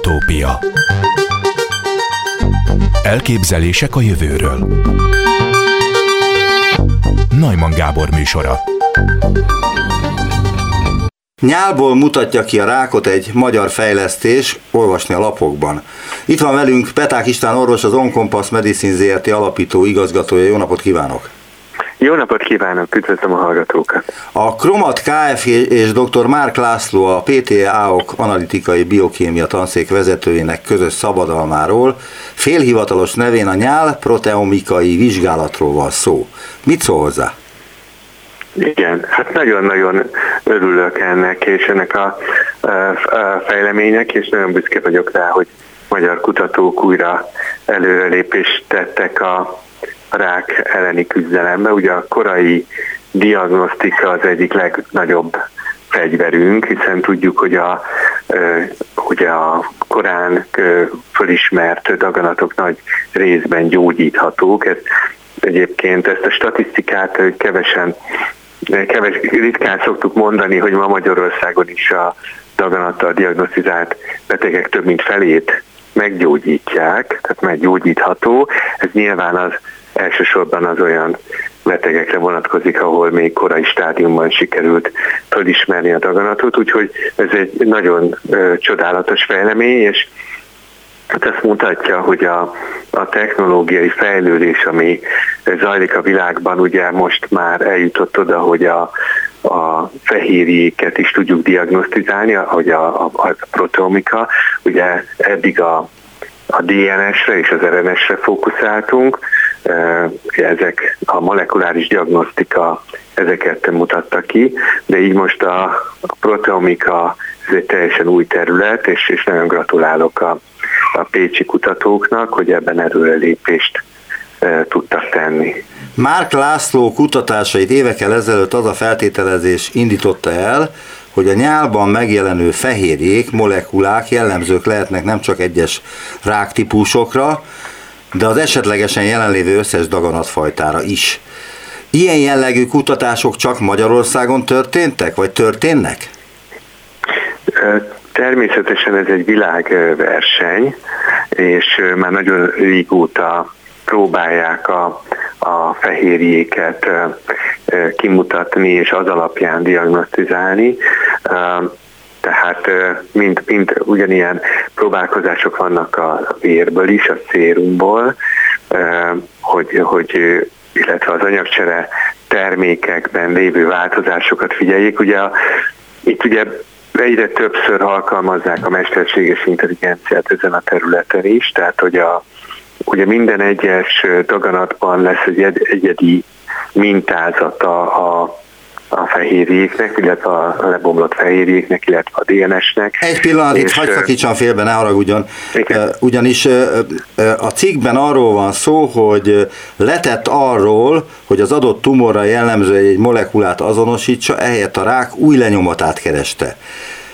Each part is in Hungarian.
Utópia Elképzelések a jövőről Najman Gábor műsora Nyálból mutatja ki a rákot egy magyar fejlesztés, olvasni a lapokban. Itt van velünk Peták István orvos, az Onkompass Medicine ZRT alapító igazgatója. Jó napot kívánok! Jó napot kívánok, üdvözlöm a hallgatókat! A Kromat Kft. és dr. Márk László, a PTA-ok analitikai biokémia tanszék vezetőjének közös szabadalmáról félhivatalos nevén a nyál proteomikai vizsgálatról van szó. Mit szól hozzá? Igen, hát nagyon-nagyon örülök ennek és ennek a, a fejleménynek, és nagyon büszke vagyok rá, hogy magyar kutatók újra előrelépést tettek a rák elleni küzdelembe. Ugye a korai diagnosztika az egyik legnagyobb fegyverünk, hiszen tudjuk, hogy a, ugye a korán fölismert daganatok nagy részben gyógyíthatók. Ez, egyébként ezt a statisztikát kevesen, keves, ritkán szoktuk mondani, hogy ma Magyarországon is a daganattal diagnosztizált betegek több mint felét meggyógyítják, tehát meggyógyítható. Ez nyilván az elsősorban az olyan betegekre vonatkozik, ahol még korai stádiumban sikerült fölismerni a daganatot, úgyhogy ez egy nagyon ö, csodálatos fejlemény, és Hát ezt mutatja, hogy a, a technológiai fejlődés, ami zajlik a világban, ugye most már eljutott oda, hogy a, a fehérjéket is tudjuk diagnosztizálni, hogy a, a, a proteomika, ugye eddig a, a DNS-re és az RNS-re fókuszáltunk, ezek a molekuláris diagnosztika ezeket mutatta ki, de így most a, proteomika ez egy teljesen új terület, és, és nagyon gratulálok a, a pécsi kutatóknak, hogy ebben erőrelépést e, tudtak tenni. Márk László kutatásait évekkel ezelőtt az a feltételezés indította el, hogy a nyálban megjelenő fehérjék, molekulák jellemzők lehetnek nem csak egyes ráktípusokra, de az esetlegesen jelenlévő összes daganatfajtára is. Ilyen jellegű kutatások csak Magyarországon történtek, vagy történnek? Természetesen ez egy világverseny, és már nagyon régóta próbálják a, a fehérjéket kimutatni és az alapján diagnosztizálni. Tehát mind, mind ugyanilyen próbálkozások vannak a vérből is, a szérumból, hogy, hogy illetve az anyagcsere termékekben lévő változásokat figyeljék. Ugye a, itt ugye egyre többször alkalmazzák a mesterséges intelligenciát ezen a területen is, tehát hogy a, ugye minden egyes daganatban lesz egy egyedi mintázata a, a fehérjéknek, illetve a lebomlott fehérjéknek, illetve a DNS-nek. Egy pillanat, itt hagyd szakítsam félbe, ne haragudjon. Igen. Ugyanis a cikkben arról van szó, hogy letett arról, hogy az adott tumorra jellemző egy molekulát azonosítsa, ehelyett a rák új lenyomatát kereste.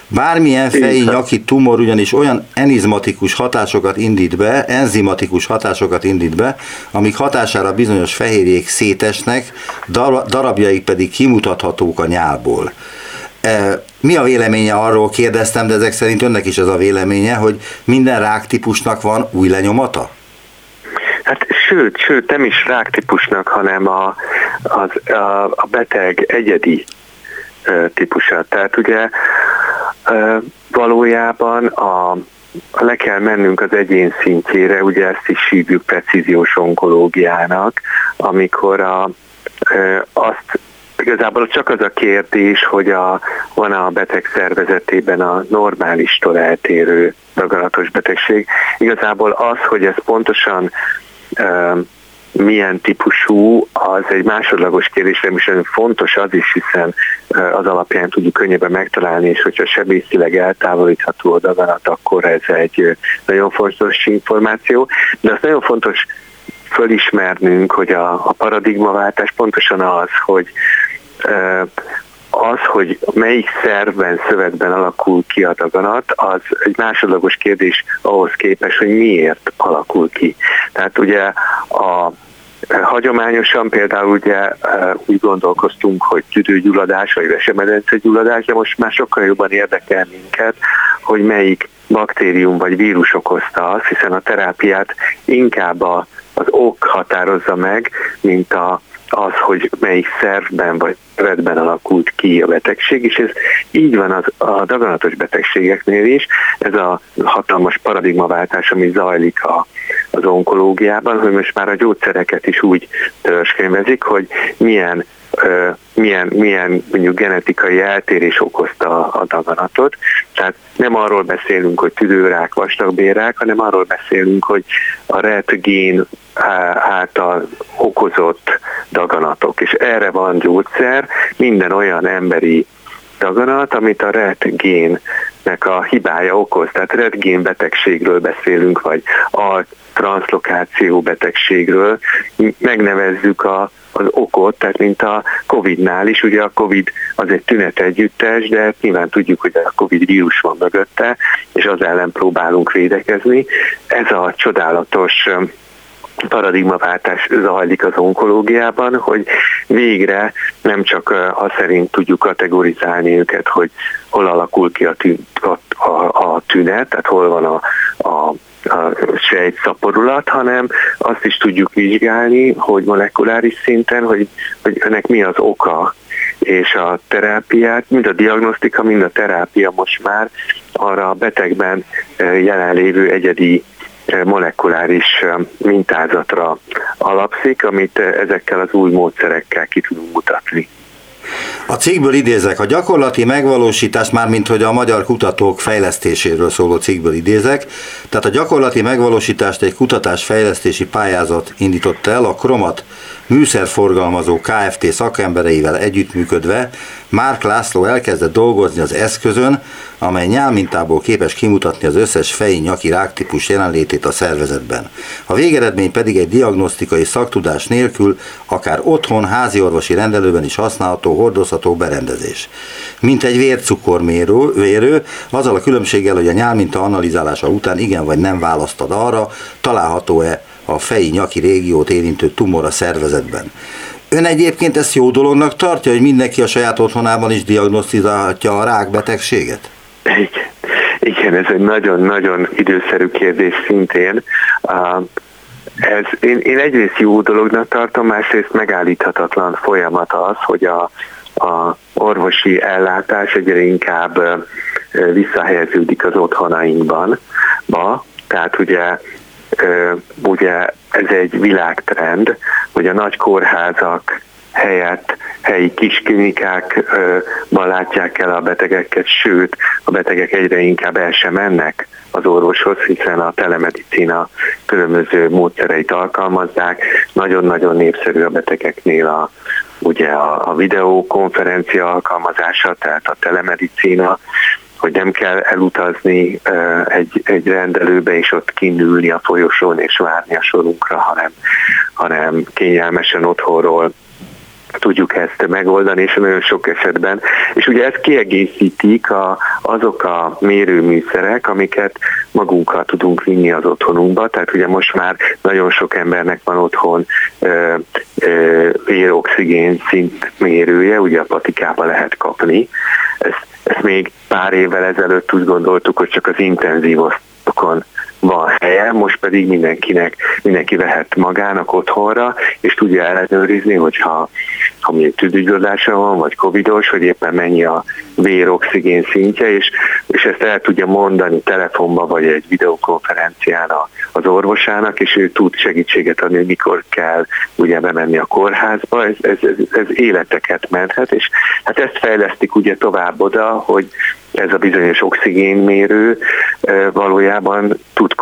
Bármilyen fejé nyaki tumor ugyanis olyan enizmatikus hatásokat indít be, enzimatikus hatásokat indít be, amik hatására bizonyos fehérjék szétesnek, darabjaik pedig kimutathatók a nyálból. E, mi a véleménye arról kérdeztem, de ezek szerint önnek is ez a véleménye, hogy minden ráktípusnak van új lenyomata? Hát sőt, sőt, nem is ráktípusnak, hanem a, az, a, a beteg egyedi típusa. Tehát ugye Valójában a, le kell mennünk az egyén szintjére, ugye ezt is hívjuk precíziós onkológiának, amikor a, azt igazából csak az a kérdés, hogy a, van a beteg szervezetében a normálistól eltérő daganatos betegség. Igazából az, hogy ez pontosan milyen típusú, az egy másodlagos kérdés, nem is fontos az is, hiszen az alapján tudjuk könnyebben megtalálni, és hogyha sebészileg eltávolítható a daganat, akkor ez egy nagyon fontos információ, de az nagyon fontos fölismernünk, hogy a, a paradigmaváltás pontosan az, hogy az, hogy melyik szervben, szövetben alakul ki a daganat, az egy másodlagos kérdés ahhoz képest, hogy miért alakul ki. Tehát ugye a Hagyományosan például ugye eh, úgy gondolkoztunk, hogy tüdőgyulladás vagy vesemedence gyulladás, de most már sokkal jobban érdekel minket, hogy melyik baktérium vagy vírus okozta azt, hiszen a terápiát inkább az ok határozza meg, mint a, az, hogy melyik szervben vagy szervetben alakult ki a betegség, és ez így van az, a daganatos betegségeknél is, ez a hatalmas paradigmaváltás, ami zajlik a, az onkológiában, hogy most már a gyógyszereket is úgy törzskönyvezik, hogy milyen milyen, milyen mondjuk genetikai eltérés okozta a daganatot. Tehát nem arról beszélünk, hogy tüdőrák, vastagbérák, hanem arról beszélünk, hogy a RET gén által okozott daganatok. És erre van gyógyszer, minden olyan emberi daganat, amit a RET génnek a hibája okoz. Tehát RET gén betegségről beszélünk, vagy a transzlokáció betegségről. Megnevezzük a az okot, tehát mint a Covid-nál is, ugye a Covid az egy tünet együttes, de nyilván tudjuk, hogy a Covid vírus van mögötte, és az ellen próbálunk védekezni. Ez a csodálatos paradigmaváltás zajlik az onkológiában, hogy végre nem csak az szerint tudjuk kategorizálni őket, hogy hol alakul ki a, tű, a, a, a tünet, tehát hol van a, a a sejtszaporulat, hanem azt is tudjuk vizsgálni, hogy molekuláris szinten, hogy, hogy ennek mi az oka, és a terápiát, mind a diagnosztika, mind a terápia most már arra a betegben jelenlévő egyedi molekuláris mintázatra alapszik, amit ezekkel az új módszerekkel ki tudunk mutatni. A cikkből idézek, a gyakorlati megvalósítás, mármint hogy a magyar kutatók fejlesztéséről szóló cikkből idézek, tehát a gyakorlati megvalósítást egy kutatás-fejlesztési pályázat indította el, a Kromat műszerforgalmazó KFT szakembereivel együttműködve Márk László elkezdett dolgozni az eszközön, amely nyálmintából képes kimutatni az összes feji nyaki ráktípus jelenlétét a szervezetben. A végeredmény pedig egy diagnosztikai szaktudás nélkül, akár otthon, háziorvosi rendelőben is használható, hordozható berendezés. Mint egy vércukormérő, vérő, azzal a különbséggel, hogy a nyálminta analizálása után igen vagy nem választad arra, található-e a feji nyaki régiót érintő tumor a szervezetben. Ön egyébként ezt jó dolognak tartja, hogy mindenki a saját otthonában is diagnosztizálhatja a rákbetegséget? Igen, igen ez egy nagyon-nagyon időszerű kérdés szintén. Ez, én, én egyrészt jó dolognak tartom, másrészt megállíthatatlan folyamat az, hogy a, a orvosi ellátás egyre inkább visszahelyeződik az otthonainkban. Ba, tehát ugye ugye ez egy világtrend, hogy a nagy kórházak helyett helyi klinikákban látják el a betegeket, sőt, a betegek egyre inkább el sem mennek az orvoshoz, hiszen a telemedicina különböző módszereit alkalmazzák. Nagyon-nagyon népszerű a betegeknél a, ugye a, a videokonferencia alkalmazása, tehát a telemedicina, hogy nem kell elutazni egy, egy rendelőbe és ott kinülni a folyosón és várni a sorunkra, hanem, hanem kényelmesen otthonról tudjuk ezt megoldani, és nagyon sok esetben. És ugye ezt kiegészítik a, azok a mérőműszerek, amiket magunkkal tudunk vinni az otthonunkba, tehát ugye most már nagyon sok embernek van otthon ö, ö, véroxigén szint mérője, ugye a patikába lehet kapni. Ezt, ezt még pár évvel ezelőtt úgy gondoltuk, hogy csak az intenzív osztokon van helye, most pedig mindenkinek, mindenki vehet magának otthonra, és tudja ellenőrizni, hogyha ha milyen tüdőgyulladása van, vagy covidos, hogy éppen mennyi a véroxigén szintje, és, és ezt el tudja mondani telefonba, vagy egy videokonferencián az orvosának, és ő tud segítséget adni, hogy mikor kell ugye bemenni a kórházba, ez, ez, ez, ez életeket menthet, és hát ezt fejlesztik ugye tovább oda, hogy ez a bizonyos oxigénmérő valójában tud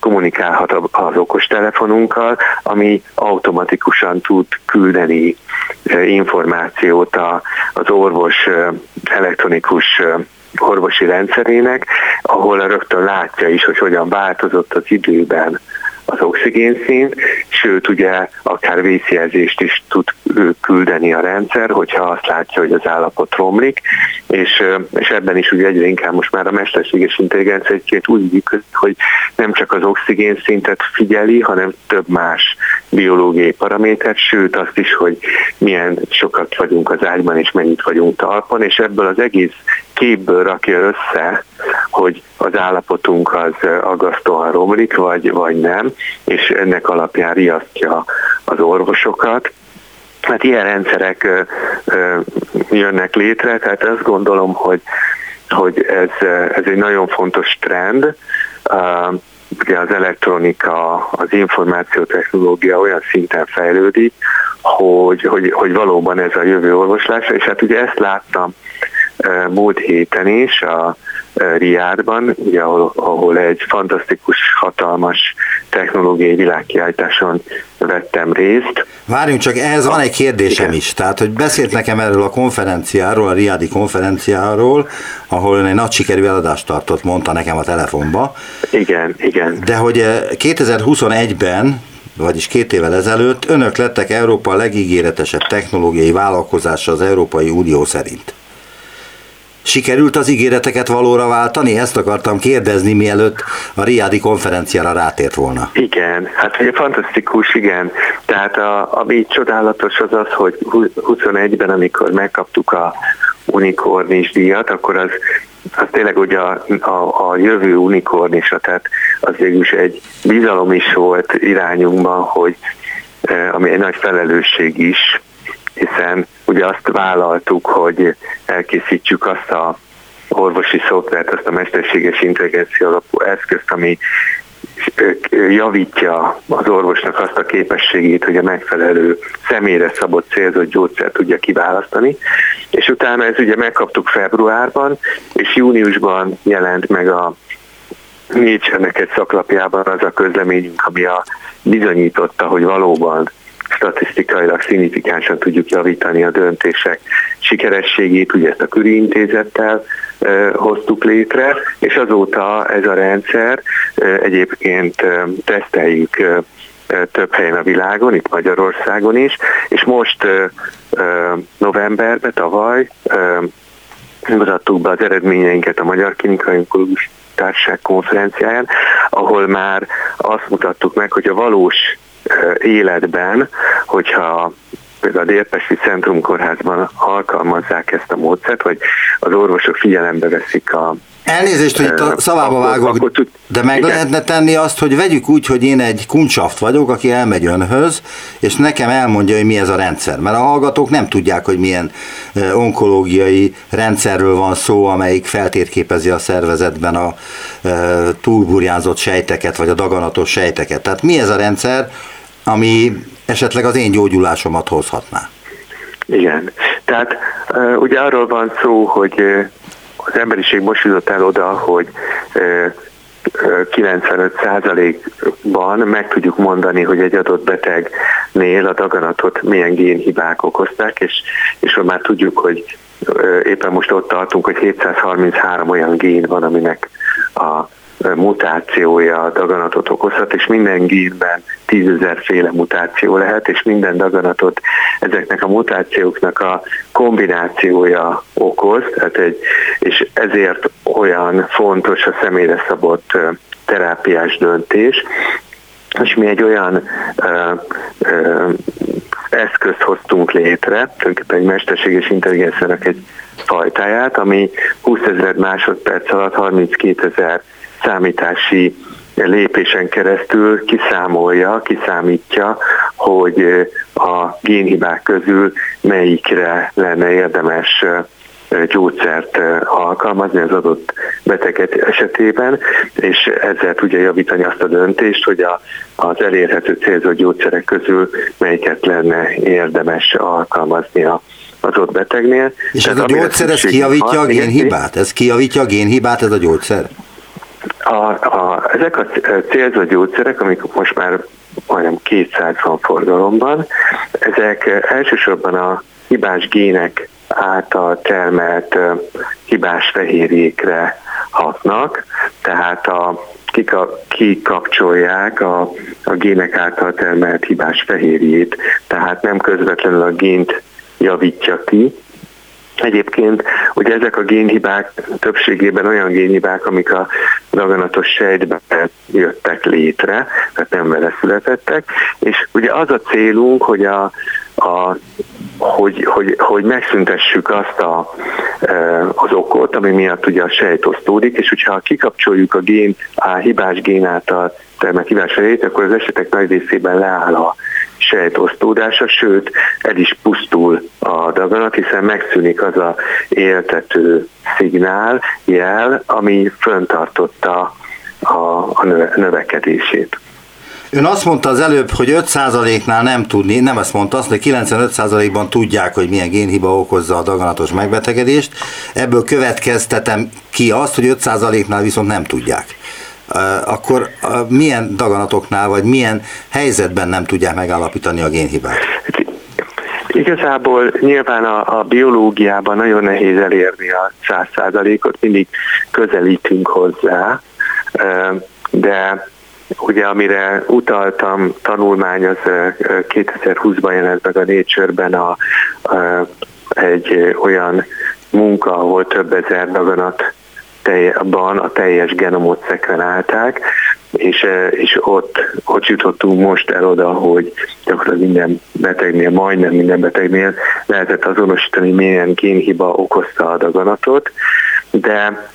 kommunikálhat az okostelefonunkkal, ami automatikusan tud küldeni információt az orvos elektronikus orvosi rendszerének, ahol rögtön látja is, hogy hogyan változott az időben az oxigénszint, sőt ugye akár vészjelzést is tud küldeni a rendszer, hogyha azt látja, hogy az állapot romlik, és, és ebben is ugye egyre inkább most már a mesterséges intelligencia egy úgy működik, hogy nem csak az oxigénszintet figyeli, hanem több más biológiai paramétert, sőt azt is, hogy milyen sokat vagyunk az ágyban és mennyit vagyunk talpon, és ebből az egész képből rakja össze, hogy az állapotunk az aggasztóan romlik, vagy, vagy nem, és ennek alapján riasztja az orvosokat. Hát ilyen rendszerek jönnek létre, tehát azt gondolom, hogy, hogy ez, ez egy nagyon fontos trend. Ugye az elektronika, az információtechnológia olyan szinten fejlődik, hogy, hogy, hogy valóban ez a jövő orvoslása, és hát ugye ezt láttam múlt héten is a Riádban, ugye, ahol, ahol egy fantasztikus, hatalmas technológiai világkiállításon vettem részt. Várjunk csak, ehhez van egy kérdésem igen. is. Tehát, hogy beszélt nekem erről a konferenciáról, a Riádi konferenciáról, ahol egy nagy sikerű eladást tartott, mondta nekem a telefonba. Igen, igen. De hogy 2021-ben vagyis két évvel ezelőtt önök lettek Európa legígéretesebb technológiai vállalkozása az Európai Unió szerint. Sikerült az ígéreteket valóra váltani? Ezt akartam kérdezni, mielőtt a Riádi konferenciára rátért volna. Igen, hát ugye fantasztikus, igen. Tehát a, ami csodálatos az az, hogy 21-ben, amikor megkaptuk a unikornis díjat, akkor az, az tényleg ugye a, a, a jövő unikornisa, tehát az végül is egy bizalom is volt irányunkban, hogy eh, ami egy nagy felelősség is, hiszen ugye azt vállaltuk, hogy elkészítsük azt a orvosi szoftvert, azt a mesterséges intelligencia alapú eszközt, ami javítja az orvosnak azt a képességét, hogy a megfelelő személyre szabott célzott gyógyszert tudja kiválasztani. És utána ez ugye megkaptuk februárban, és júniusban jelent meg a Nature-nek egy szaklapjában az a közleményünk, ami a bizonyította, hogy valóban statisztikailag szignifikánsan tudjuk javítani a döntések sikerességét, ugye ezt a Küri intézettel hoztuk létre, és azóta ez a rendszer egyébként teszteljük több helyen a világon, itt Magyarországon is, és most novemberben, tavaly mutattuk be az eredményeinket a Magyar Klinikai Onkológus Társaság konferenciáján, ahol már azt mutattuk meg, hogy a valós életben, hogyha például a Délpesti Centrum Kórházban alkalmazzák ezt a módszert, vagy az orvosok figyelembe veszik a Elnézést, hogy itt a szavába vágok, de meg igen. lehetne tenni azt, hogy vegyük úgy, hogy én egy kuncsaft vagyok, aki elmegy önhöz, és nekem elmondja, hogy mi ez a rendszer. Mert a hallgatók nem tudják, hogy milyen onkológiai rendszerről van szó, amelyik feltérképezi a szervezetben a túlburjánzott sejteket, vagy a daganatos sejteket. Tehát mi ez a rendszer, ami esetleg az én gyógyulásomat hozhatná? Igen, tehát ugye arról van szó, hogy az emberiség most jutott el oda, hogy 95%-ban meg tudjuk mondani, hogy egy adott betegnél a daganatot milyen génhibák okozták, és, és már tudjuk, hogy éppen most ott tartunk, hogy 733 olyan gén van, aminek a mutációja a daganatot okozhat, és minden génben tízezer féle mutáció lehet, és minden daganatot ezeknek a mutációknak a kombinációja okoz, tehát egy, és ezért olyan fontos a személyre szabott terápiás döntés, és mi egy olyan ö, ö, eszközt hoztunk létre, tulajdonképpen egy mesterséges intelligenciának egy fajtáját, ami 20 ezer másodperc alatt 32 ezer számítási lépésen keresztül kiszámolja, kiszámítja, hogy a génhibák közül melyikre lenne érdemes gyógyszert alkalmazni az adott beteget esetében, és ezzel tudja javítani azt a döntést, hogy a, az elérhető célzott gyógyszerek közül melyiket lenne érdemes alkalmazni a az ott betegnél. És ez a gyógyszer, ez kijavítja a génhibát? Ez kijavítja a génhibát, ez a gyógyszer? A, a, ezek a célzott gyógyszerek, amik most már majdnem 200 van forgalomban, ezek elsősorban a hibás gének által termelt hibás fehérjékre hatnak, tehát a, kikapcsolják a, a gének által termelt hibás fehérjét, tehát nem közvetlenül a gént javítja ki, Egyébként ugye ezek a génhibák többségében olyan génhibák, amik a daganatos sejtben jöttek létre, tehát nem vele születettek, és ugye az a célunk, hogy a, a hogy, hogy, hogy megszüntessük azt a, e, az okot, ami miatt ugye a sejt osztódik, és hogyha kikapcsoljuk a gén, a hibás gén által sejt, akkor az esetek nagy részében leáll a sejtosztódása, sőt el is pusztul a daganat, hiszen megszűnik az a éltető szignál, jel, ami föntartotta a, a növekedését. Ön azt mondta az előbb, hogy 5%-nál nem tudni, nem ezt mondta, azt, hogy 95%-ban tudják, hogy milyen génhiba okozza a daganatos megbetegedést. Ebből következtetem ki azt, hogy 5%-nál viszont nem tudják. Akkor milyen daganatoknál, vagy milyen helyzetben nem tudják megállapítani a génhibát? Igazából nyilván a, a biológiában nagyon nehéz elérni a 100%-ot, mindig közelítünk hozzá, de Ugye amire utaltam, tanulmány az 2020-ban jelent meg a Nature-ben a, a, egy olyan munka, ahol több ezer daganat abban a teljes genomot szekvenálták, és, és ott, ott jutottunk most el oda, hogy gyakorlatilag minden betegnél, majdnem minden betegnél lehetett azonosítani, milyen génhiba okozta a daganatot, de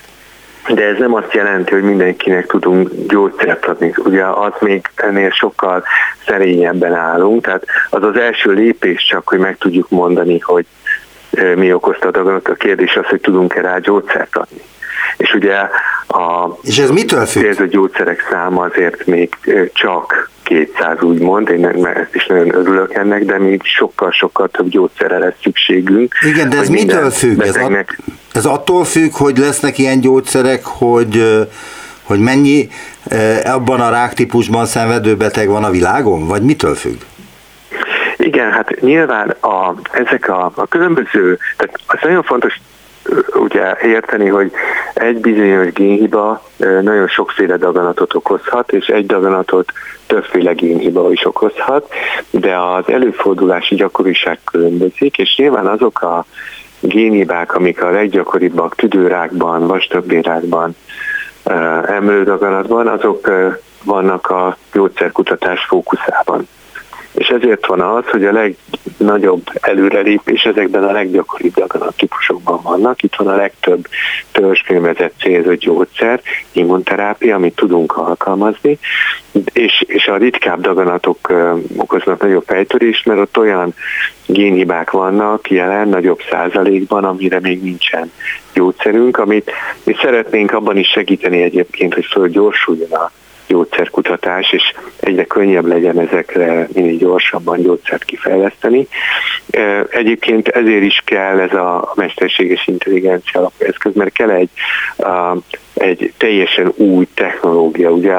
de ez nem azt jelenti, hogy mindenkinek tudunk gyógyszert adni. Ugye az még ennél sokkal szerényebben állunk, tehát az az első lépés csak, hogy meg tudjuk mondani, hogy mi okozta a daganat. A kérdés az, hogy tudunk-e rá gyógyszert adni. És ugye a és ez mitől függ? a gyógyszerek száma azért még csak 200 úgymond, én ezt is nagyon örülök ennek, de még sokkal-sokkal több gyógyszerre lesz szükségünk. Igen, de ez mitől függ? Betegnek... Ez, ez attól függ, hogy lesznek ilyen gyógyszerek, hogy hogy mennyi abban a ráktípusban szenvedő beteg van a világon, vagy mitől függ? Igen, hát nyilván a, ezek a, a különböző, tehát az nagyon fontos ugye érteni, hogy egy bizonyos génhiba nagyon sokféle daganatot okozhat, és egy daganatot többféle génhiba is okozhat, de az előfordulási gyakoriság különbözik, és nyilván azok a génhibák, amik a leggyakoribbak tüdőrákban, vastagbérákban, emlődaganatban, azok vannak a gyógyszerkutatás fókuszában. És ezért van az, hogy a legnagyobb előrelépés ezekben a leggyakoribb daganat típusokban vannak. Itt van a legtöbb törzsfilmezett célzott gyógyszer, immunterápia, amit tudunk alkalmazni, és, és a ritkább daganatok okoznak nagyobb fejtörést, mert ott olyan génhibák vannak jelen nagyobb százalékban, amire még nincsen gyógyszerünk, amit mi szeretnénk abban is segíteni egyébként, hogy fölgyorsuljon a gyógyszerkutatás, és egyre könnyebb legyen ezekre minél gyorsabban gyógyszert kifejleszteni. Egyébként ezért is kell ez a mesterséges intelligencia alapeszköz, mert kell egy, egy teljesen új technológia. Ugye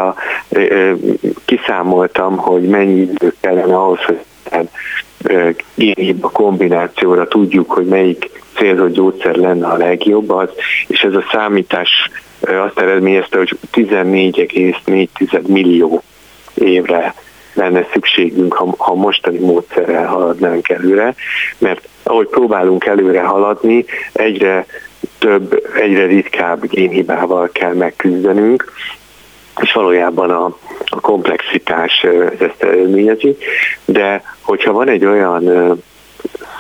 kiszámoltam, hogy mennyi idő kellene ahhoz, hogy a kombinációra tudjuk, hogy melyik célzott gyógyszer lenne a legjobb az, és ez a számítás azt eredményezte, hogy 14,4 millió évre lenne szükségünk, ha, ha mostani módszerrel haladnánk előre, mert ahogy próbálunk előre haladni, egyre több, egyre ritkább génhibával kell megküzdenünk, és valójában a, a komplexitás ezt eredményezi, de hogyha van egy olyan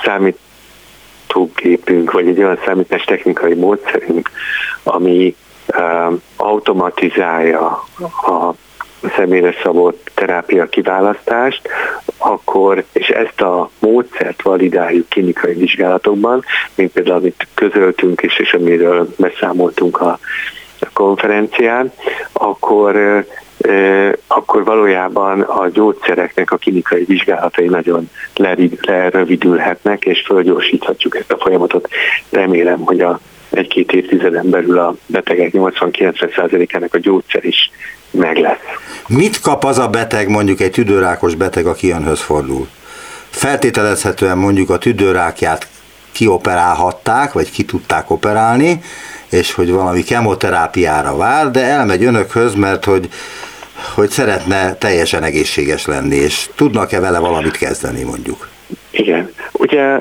számítógépünk, vagy egy olyan számítástechnikai módszerünk, ami automatizálja a személyre szabott terápia kiválasztást, akkor, és ezt a módszert validáljuk klinikai vizsgálatokban, mint például amit közöltünk is, és amiről beszámoltunk a konferencián, akkor akkor valójában a gyógyszereknek a klinikai vizsgálatai nagyon lerövidülhetnek, és fölgyorsíthatjuk ezt a folyamatot. Remélem, hogy a egy-két évtizeden belül a betegek 80-90%-ának a gyógyszer is meg lesz. Mit kap az a beteg, mondjuk egy tüdőrákos beteg, aki önhöz fordul? Feltételezhetően mondjuk a tüdőrákját kioperálhatták, vagy ki tudták operálni, és hogy valami kemoterápiára vár, de elmegy önökhöz, mert hogy, hogy szeretne teljesen egészséges lenni, és tudnak-e vele valamit kezdeni mondjuk? Igen. Ugye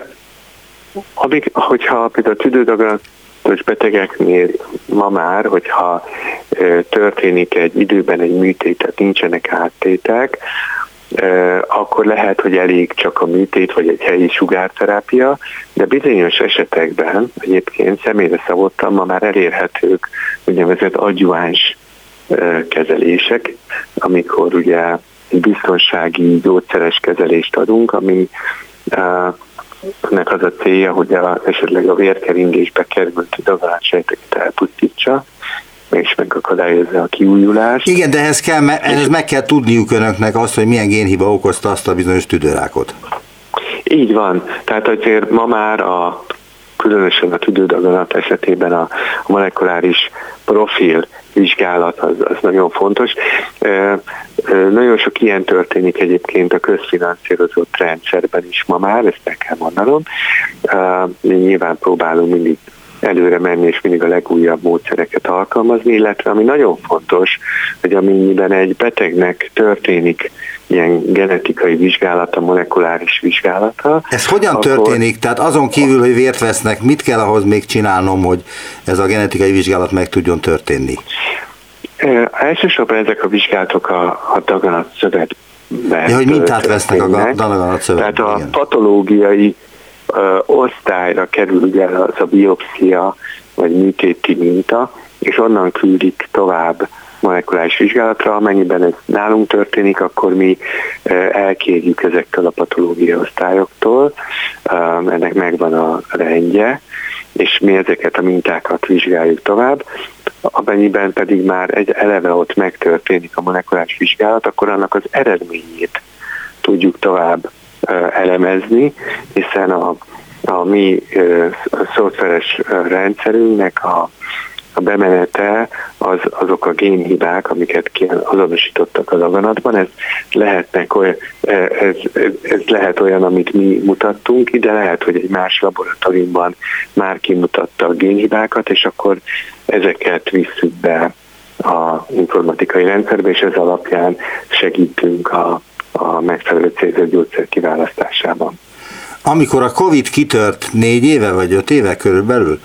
amik, hogyha például a tüdődaganatos betegeknél ma már, hogyha történik egy időben egy műtét, tehát nincsenek áttétek, akkor lehet, hogy elég csak a műtét vagy egy helyi sugárterápia, de bizonyos esetekben egyébként személyre szabottan ma már elérhetők úgynevezett adjuváns kezelések, amikor ugye biztonsági gyógyszeres kezelést adunk, ami ennek az a célja, hogy a, esetleg a vérkeringésbe került dagarátsejteket elpusztítsa, és megakadályozza a kiújulást. Igen, de ehhez, kell, ehhez meg kell tudniuk önöknek azt, hogy milyen génhiba okozta azt a bizonyos tüdőrákot. Így van. Tehát azért ma már a különösen a tüdődaganat esetében a, molekuláris profil vizsgálat az, az nagyon fontos. Nagyon sok ilyen történik egyébként a közfinanszírozott rendszerben is ma már, ezt meg kell mondanom. Nyilván próbálunk mindig előre menni, és mindig a legújabb módszereket alkalmazni, illetve ami nagyon fontos, hogy amennyiben egy betegnek történik ilyen genetikai vizsgálata, molekuláris vizsgálata. Ez hogyan akkor... történik? Tehát azon kívül, hogy vért vesznek, mit kell ahhoz még csinálnom, hogy ez a genetikai vizsgálat meg tudjon történni? Elsősorban ezek a vizsgálatok a, a daganat szövetben. Ja, hogy mintát vesznek a daganat szövetben. Tehát a igen. patológiai ö, osztályra kerül ugye az a biopszia, vagy műtéti minta, és onnan küldik tovább molekuláris vizsgálatra, amennyiben ez nálunk történik, akkor mi elkérjük ezektől a patológiai osztályoktól, ennek megvan a rendje, és mi ezeket a mintákat vizsgáljuk tovább. Amennyiben pedig már egy eleve ott megtörténik a molekuláris vizsgálat, akkor annak az eredményét tudjuk tovább elemezni, hiszen a, a mi szoftveres rendszerünknek a a bemenete az, azok a génhibák, amiket azonosítottak az aganatban, ez, lehetnek olyan, ez, ez, ez lehet olyan, amit mi mutattunk ide, lehet, hogy egy más laboratóriumban már kimutatta a génhibákat, és akkor ezeket visszük be a informatikai rendszerbe, és ez alapján segítünk a, a megfelelő célzott gyógyszer kiválasztásában. Amikor a Covid kitört négy éve vagy öt éve körülbelül,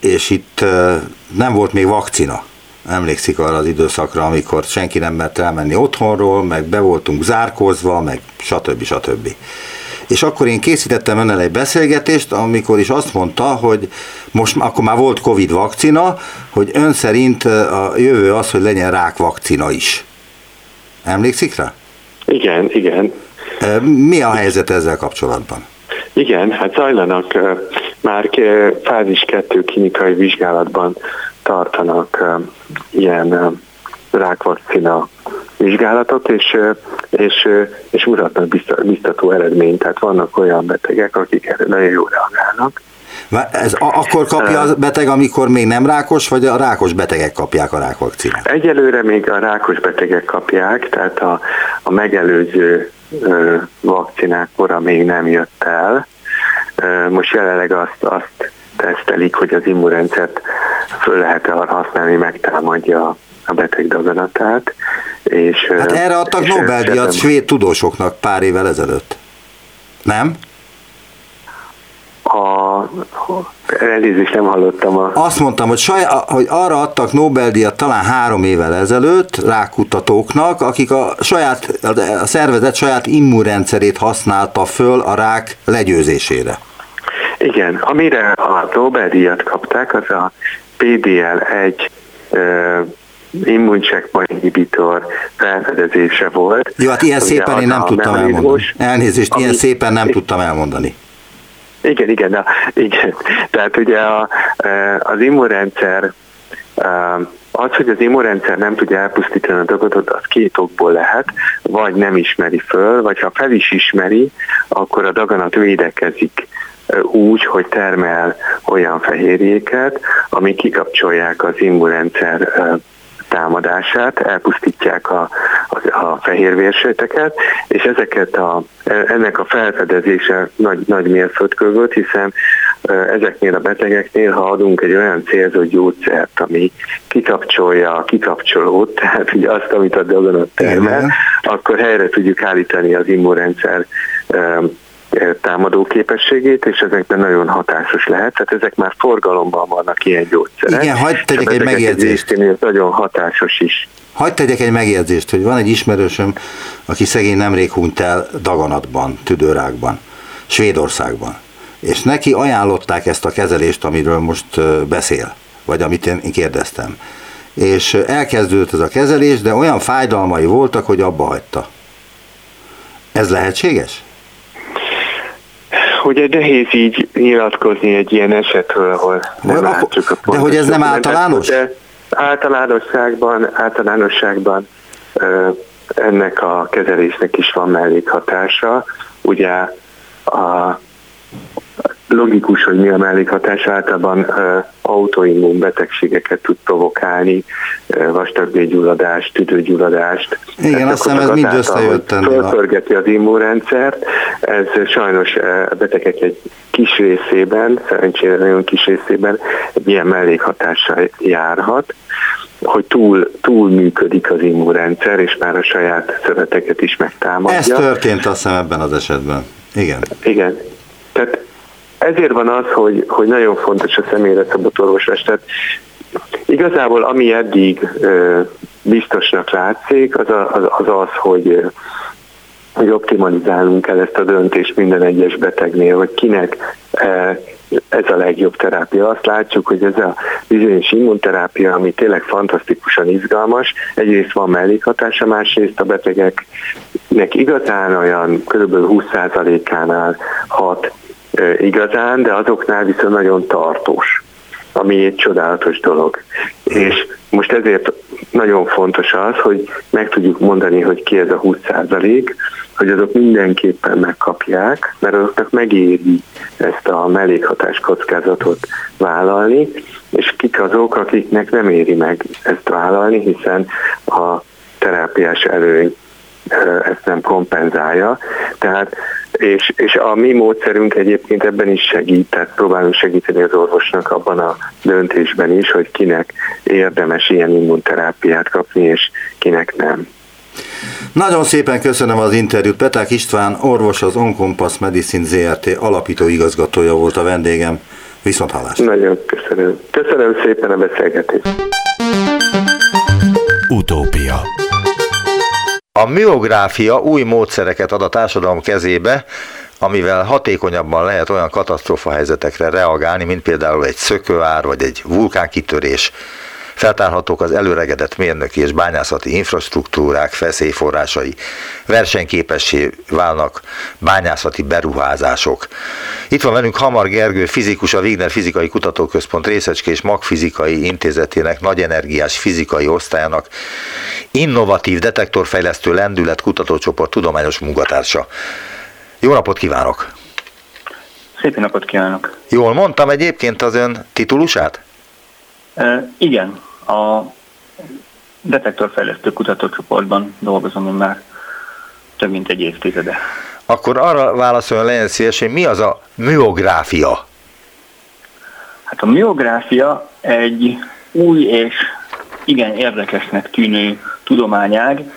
és itt nem volt még vakcina. Emlékszik arra az időszakra, amikor senki nem mert elmenni otthonról, meg be voltunk zárkózva, meg stb. stb. És akkor én készítettem önnel egy beszélgetést, amikor is azt mondta, hogy most akkor már volt Covid vakcina, hogy ön szerint a jövő az, hogy legyen rák vakcina is. Emlékszik rá? Igen, igen. Mi a helyzet ezzel kapcsolatban? Igen, hát zajlanak már fázis 2 klinikai vizsgálatban tartanak ilyen rákvakcina vizsgálatok, és, és, és mutatnak biztató eredményt. Tehát vannak olyan betegek, akik erre nagyon jól reagálnak. Ez akkor kapja a beteg, amikor még nem rákos, vagy a rákos betegek kapják a rákvakcinát? Egyelőre még a rákos betegek kapják, tehát a, a megelőző vakcinák kora még nem jött el, most jelenleg azt, azt tesztelik, hogy az immunrendszert föl lehet arra használni, megtámadja a beteg daganatát. És, hát erre adtak Nobel-díjat svéd tudósoknak pár évvel ezelőtt. Nem? A, elnézést nem hallottam. A... Azt mondtam, hogy, saj, hogy arra adtak Nobel-díjat talán három évvel ezelőtt rákutatóknak, akik a, saját, a szervezet saját immunrendszerét használta föl a rák legyőzésére. Igen, amire a Nobel-díjat kapták, az a PDL-1 uh, immuncheckpoint inhibitor felfedezése volt. Jó, hát ilyen szépen én nem tudtam elmondani. Elnézést, ami, ilyen szépen nem tudtam elmondani. Igen, igen, na, igen. Tehát ugye a, az immunrendszer az, hogy az immunrendszer nem tudja elpusztítani a dagatot, az két okból lehet, vagy nem ismeri föl, vagy ha fel is ismeri, akkor a daganat védekezik úgy, hogy termel olyan fehérjéket, ami kikapcsolják az immunrendszer támadását, elpusztítják a, a, a fehérvérsejteket, és ezeket a, ennek a felfedezése nagy, nagy mérföldkő volt, hiszen ezeknél a betegeknél, ha adunk egy olyan célzott gyógyszert, ami kikapcsolja a kikapcsolót, tehát ugye azt, amit a daganat termel, akkor helyre tudjuk állítani az immunrendszer támadó képességét, és ezekben nagyon hatásos lehet. Tehát ezek már forgalomban vannak ilyen gyógyszerek. Igen, hagyd tegyek egy megjegyzést. Ez nagyon hatásos is. Hagyd tegyek egy megjegyzést, hogy van egy ismerősöm, aki szegény nemrég hunyt el daganatban, tüdőrákban, Svédországban. És neki ajánlották ezt a kezelést, amiről most beszél, vagy amit én kérdeztem. És elkezdődött ez a kezelés, de olyan fájdalmai voltak, hogy abba hagyta. Ez lehetséges? Ugye nehéz így nyilatkozni egy ilyen esetről, ahol nem látjuk a De hogy ez nem általános? De általánosságban, általánosságban ennek a kezelésnek is van mellékhatása. Ugye a logikus, hogy mi a mellékhatás, általában autoimmun betegségeket tud provokálni, vastagbélgyulladást, tüdőgyulladást. Igen, azt hiszem ez mind összejött Fölpörgeti az immunrendszert, ez sajnos a betegek egy kis részében, szerencsére nagyon kis részében egy ilyen mellékhatással járhat hogy túl, túl működik az immunrendszer, és már a saját szöveteket is megtámadja. Ez történt azt hiszem ebben az esetben. Igen. Igen. Tehát ezért van az, hogy, hogy nagyon fontos a személyre szabott orvoslás. Tehát igazából ami eddig biztosnak látszik, az, az, az az, hogy hogy optimalizálnunk kell ezt a döntést minden egyes betegnél, hogy kinek ez a legjobb terápia. Azt látjuk, hogy ez a bizonyos immunterápia, ami tényleg fantasztikusan izgalmas, egyrészt van mellékhatása, másrészt a betegeknek igazán olyan kb. 20%-ánál hat igazán, de azoknál viszont nagyon tartós, ami egy csodálatos dolog. És most ezért nagyon fontos az, hogy meg tudjuk mondani, hogy ki ez a 20 hogy azok mindenképpen megkapják, mert azoknak megéri ezt a mellékhatás kockázatot vállalni, és kik azok, akiknek nem éri meg ezt vállalni, hiszen a terápiás előny ezt nem kompenzálja. Tehát, és, és a mi módszerünk egyébként ebben is segít, tehát próbálunk segíteni az orvosnak abban a döntésben is, hogy kinek érdemes ilyen immunterápiát kapni, és kinek nem. Nagyon szépen köszönöm az interjút. Peták István, orvos, az Onkompass Medicine ZRT alapító igazgatója volt a vendégem. Viszont hallás. Nagyon köszönöm. Köszönöm szépen a beszélgetést. Utópia a miográfia új módszereket ad a társadalom kezébe, amivel hatékonyabban lehet olyan katasztrófa helyzetekre reagálni, mint például egy szökőár vagy egy vulkánkitörés. Feltárhatók az előregedett mérnöki és bányászati infrastruktúrák feszélyforrásai, versenyképessé válnak bányászati beruházások. Itt van velünk Hamar Gergő, fizikus, a Wigner Fizikai Kutatóközpont Részecske és Magfizikai Intézetének nagy energiás fizikai osztályának innovatív detektorfejlesztő lendület kutatócsoport tudományos munkatársa. Jó napot kívánok! Szép napot kívánok! Jól mondtam egyébként az ön titulusát? Igen, a detektorfejlesztő kutatócsoportban dolgozom én már több mint egy évtizede. Akkor arra válaszoljon legyen szíves, hogy mi az a műográfia? Hát a műográfia egy új és igen érdekesnek tűnő tudományág,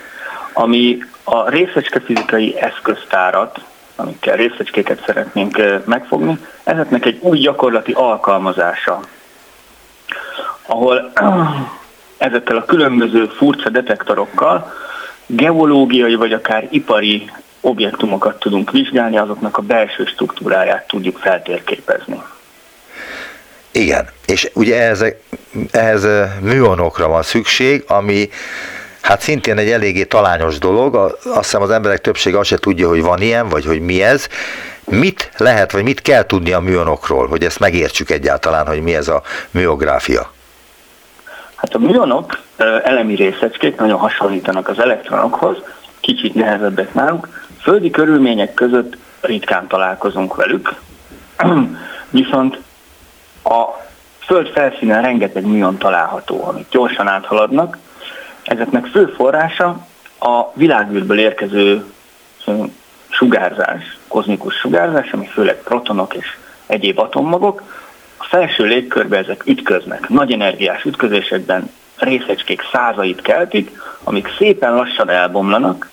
ami a részecskefizikai eszköztárat, amikkel részecskéket szeretnénk megfogni, ezeknek egy új gyakorlati alkalmazása, ahol ezekkel a különböző furcsa detektorokkal geológiai vagy akár ipari objektumokat tudunk vizsgálni, azoknak a belső struktúráját tudjuk feltérképezni. Igen, és ugye ehhez, ehhez műonokra van szükség, ami hát szintén egy eléggé talányos dolog, azt hiszem az emberek többsége azt se tudja, hogy van ilyen, vagy hogy mi ez. Mit lehet, vagy mit kell tudni a műonokról, hogy ezt megértsük egyáltalán, hogy mi ez a műográfia? Hát a műonok elemi részecskék nagyon hasonlítanak az elektronokhoz, kicsit nehezebbek náluk. Földi körülmények között ritkán találkozunk velük, viszont a Föld felszínen rengeteg műon található, amik gyorsan áthaladnak. Ezeknek fő forrása a világűrből érkező sugárzás, kozmikus sugárzás, ami főleg protonok és egyéb atommagok. A felső légkörbe ezek ütköznek, nagy energiás ütközésekben részecskék százait keltik, amik szépen lassan elbomlanak,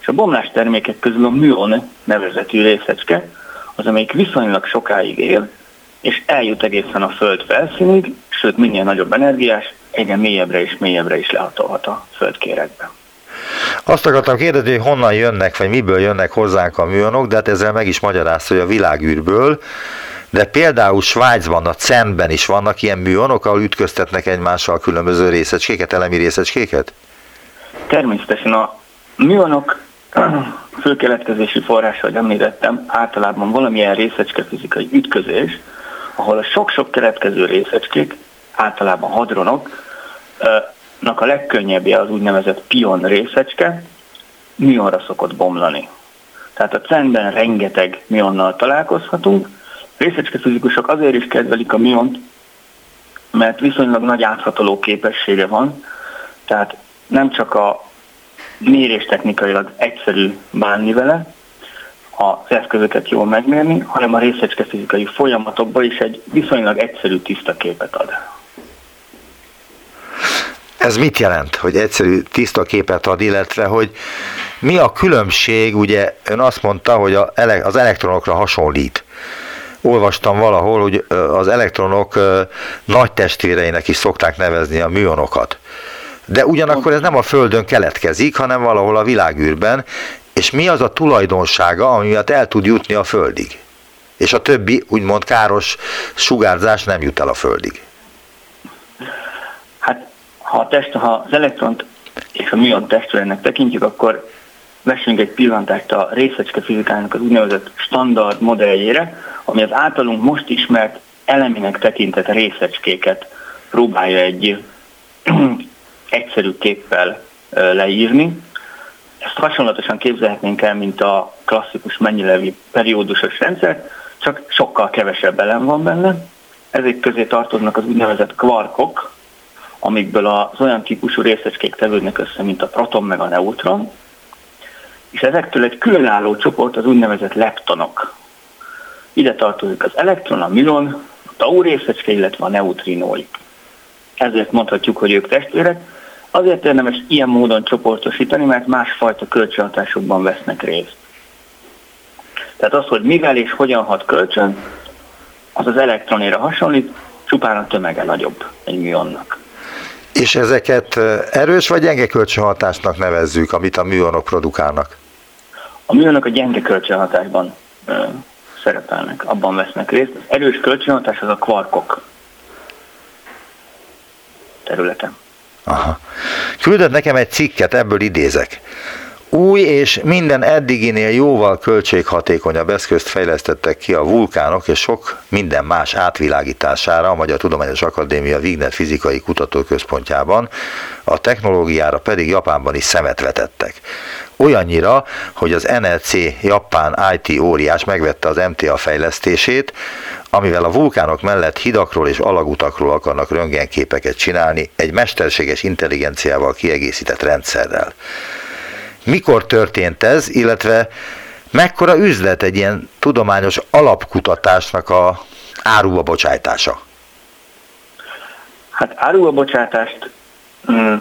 És a bomlás termékek közül a műon nevezetű részecske, az, amelyik viszonylag sokáig él, és eljut egészen a Föld felszínig, sőt minél nagyobb energiás, egyre mélyebbre és mélyebbre is lehatolhat a földkérekbe. Azt akartam kérdezni, hogy honnan jönnek, vagy miből jönnek hozzánk a műanyagok, de hát ezzel meg is magyarázta, hogy a világűrből, de például Svájcban, a CERN-ben is vannak ilyen műanyagok, ahol ütköztetnek egymással különböző részecskéket, elemi részecskéket? Természetesen a műanyagok főkeletkezési forrása, hogy említettem, általában valamilyen részecske fizikai ütközés, ahol a sok-sok keletkező részecskék, általában hadronok, a legkönnyebbje az úgynevezett pion részecske, mionra szokott bomlani. Tehát a CERN-ben rengeteg mionnal találkozhatunk. Részecske fizikusok azért is kedvelik a miont, mert viszonylag nagy áthatoló képessége van, tehát nem csak a mérés technikailag egyszerű bánni vele, az eszközöket jól megmérni, hanem a részecske fizikai folyamatokban is egy viszonylag egyszerű tiszta képet ad. Ez mit jelent, hogy egyszerű, tiszta képet ad, illetve hogy mi a különbség, ugye ön azt mondta, hogy az elektronokra hasonlít. Olvastam valahol, hogy az elektronok nagy testvéreinek is szokták nevezni a műonokat. De ugyanakkor ez nem a Földön keletkezik, hanem valahol a világűrben, és mi az a tulajdonsága, ami miatt el tud jutni a Földig. És a többi, úgymond káros sugárzás nem jut el a Földig. Hát ha, a test, ha az elektront és a műon testvérenek tekintjük, akkor vessünk egy pillantást a részecske fizikának az úgynevezett standard modelljére, ami az általunk most ismert eleminek tekintett részecskéket próbálja egy egyszerű képpel leírni. Ezt hasonlatosan képzelhetnénk el, mint a klasszikus mennyilevi periódusos rendszer, csak sokkal kevesebb elem van benne. Ezek közé tartoznak az úgynevezett kvarkok, amikből az olyan típusú részecskék tevődnek össze, mint a proton meg a neutron, és ezektől egy különálló csoport az úgynevezett leptonok. Ide tartozik az elektron, a milon, a tau részecske, illetve a neutrinóik. Ezért mondhatjuk, hogy ők testvérek. Azért érdemes ilyen módon csoportosítani, mert másfajta kölcsönhatásokban vesznek részt. Tehát az, hogy mivel és hogyan hat kölcsön, az az elektronéra hasonlít, csupán a tömege nagyobb egy műonnak. És ezeket erős vagy gyenge kölcsönhatásnak nevezzük, amit a műonok produkálnak? A műonok a gyenge kölcsönhatásban szerepelnek, abban vesznek részt. Az erős kölcsönhatás az a kvarkok területe. Aha. Küldött nekem egy cikket, ebből idézek. Új és minden eddiginél jóval költséghatékonyabb eszközt fejlesztettek ki a vulkánok és sok minden más átvilágítására a Magyar Tudományos Akadémia Wigner Fizikai Kutatóközpontjában, a technológiára pedig Japánban is szemet vetettek. Olyannyira, hogy az NLC japán IT óriás megvette az MTA fejlesztését, amivel a vulkánok mellett hidakról és alagutakról akarnak röntgenképeket csinálni egy mesterséges intelligenciával kiegészített rendszerrel. Mikor történt ez, illetve mekkora üzlet egy ilyen tudományos alapkutatásnak a áruba bocsájtása? Hát áruba bocsátást mm,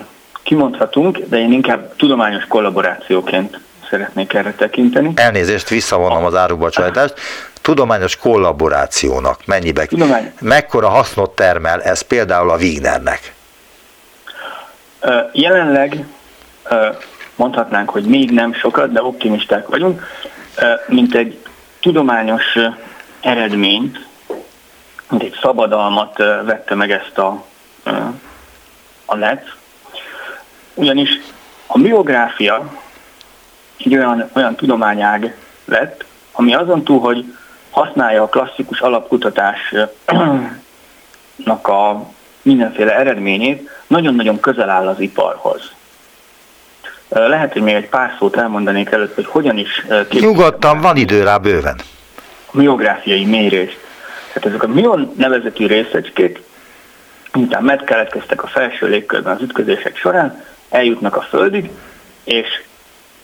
kimondhatunk, de én inkább tudományos kollaborációként szeretnék erre tekinteni. Elnézést, visszavonom az árubocsátást. Tudományos kollaborációnak mennyibe? Tudomány. Mekkora hasznot termel ez például a Wignernek? Jelenleg mondhatnánk, hogy még nem sokat, de optimisták vagyunk, mint egy tudományos eredményt, mint egy szabadalmat vette meg ezt a, a net, ugyanis a biográfia egy olyan, olyan tudományág lett, ami azon túl, hogy használja a klasszikus alapkutatásnak a mindenféle eredményét, nagyon-nagyon közel áll az iparhoz. Lehet, hogy még egy pár szót elmondanék előtt, hogy hogyan is... Nyugodtan, van idő rá bőven. A miográfiai mérés. Tehát ezek a mion nevezetű részecskék, miután megkeletkeztek a felső légkörben az ütközések során, eljutnak a Földig, és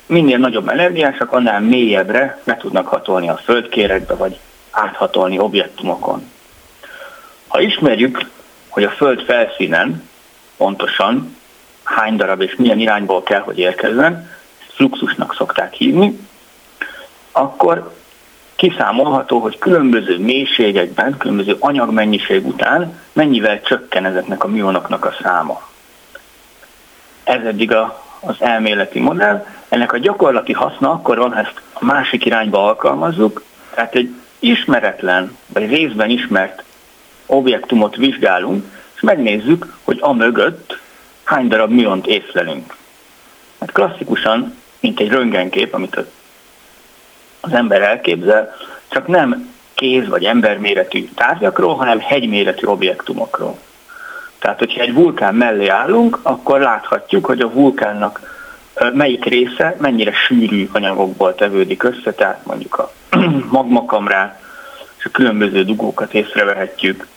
minél nagyobb energiásak, annál mélyebbre be tudnak hatolni a földkérekbe, vagy áthatolni objektumokon. Ha ismerjük, hogy a Föld felszínen pontosan hány darab és milyen irányból kell, hogy érkezzen, fluxusnak szokták hívni, akkor kiszámolható, hogy különböző mélységekben, különböző anyagmennyiség után mennyivel csökken ezeknek a mionoknak a száma. Ez eddig a, az elméleti modell. Ennek a gyakorlati haszna akkor van, ha ezt a másik irányba alkalmazzuk, tehát egy ismeretlen, vagy részben ismert objektumot vizsgálunk, és megnézzük, hogy a mögött hány darab miont észlelünk. Hát klasszikusan, mint egy röntgenkép, amit az ember elképzel, csak nem kéz vagy emberméretű tárgyakról, hanem hegyméretű objektumokról. Tehát, hogyha egy vulkán mellé állunk, akkor láthatjuk, hogy a vulkánnak melyik része mennyire sűrű anyagokból tevődik össze, tehát mondjuk a magmakamrát és a különböző dugókat észrevehetjük.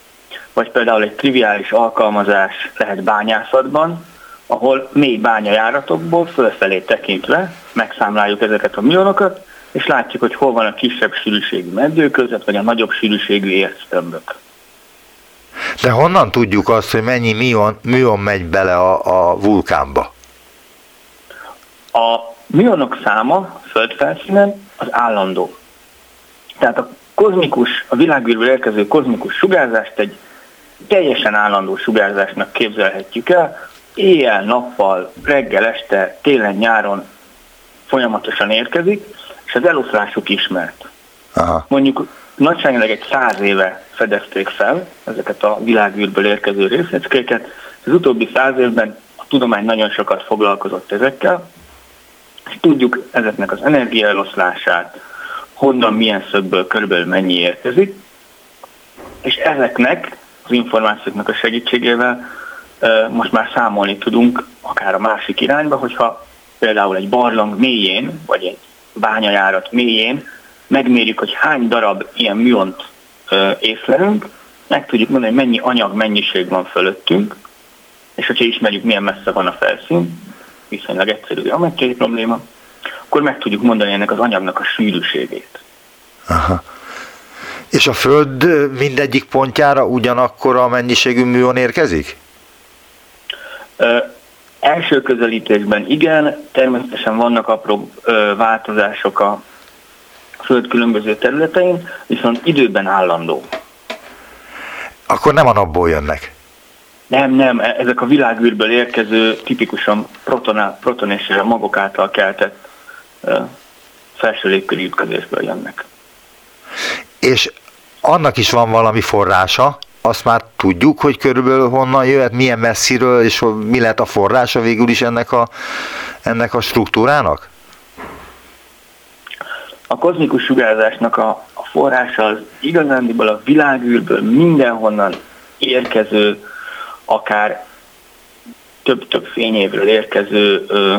Vagy például egy triviális alkalmazás lehet bányászatban, ahol mély bányajáratokból fölfelé tekintve megszámláljuk ezeket a mionokat, és látjuk, hogy hol van a kisebb sűrűségű meddő között, vagy a nagyobb sűrűségű érctömbök. De honnan tudjuk azt, hogy mennyi mion, mion megy bele a, a vulkánba? A mionok száma földfelszínen az állandó. Tehát a kozmikus, a világűrből érkező kozmikus sugárzást egy teljesen állandó sugárzásnak képzelhetjük el, éjjel, nappal, reggel, este, télen, nyáron folyamatosan érkezik, és az eloszlásuk ismert. Aha. Mondjuk nagyságrendileg egy száz éve fedezték fel ezeket a világűrből érkező részecskéket, az utóbbi száz évben a tudomány nagyon sokat foglalkozott ezekkel, és tudjuk ezeknek az energiaeloszlását, honnan, milyen szögből körülbelül mennyi érkezik, és ezeknek az információknak a segítségével most már számolni tudunk akár a másik irányba, hogyha például egy barlang mélyén, vagy egy bányajárat mélyén megmérjük, hogy hány darab ilyen miont észlelünk, meg tudjuk mondani, hogy mennyi anyag mennyiség van fölöttünk, és hogyha ismerjük, milyen messze van a felszín, viszonylag egyszerű geometriai probléma, akkor meg tudjuk mondani ennek az anyagnak a sűrűségét. Aha. És a Föld mindegyik pontjára ugyanakkor a mennyiségű műon érkezik? Ö, első közelítésben igen, természetesen vannak apró ö, változások a Föld különböző területein, viszont időben állandó. Akkor nem a napból jönnek? Nem, nem, e, ezek a világűrből érkező tipikusan proton, proton és magok által keltett felső légköri ütközésből jönnek. És annak is van valami forrása, azt már tudjuk, hogy körülbelül honnan jöhet, milyen messziről, és mi lett a forrása végül is ennek a, ennek a struktúrának? A kozmikus sugárzásnak a, a forrása az igazándiból a világűrből mindenhonnan érkező, akár több-több fényévről érkező ö,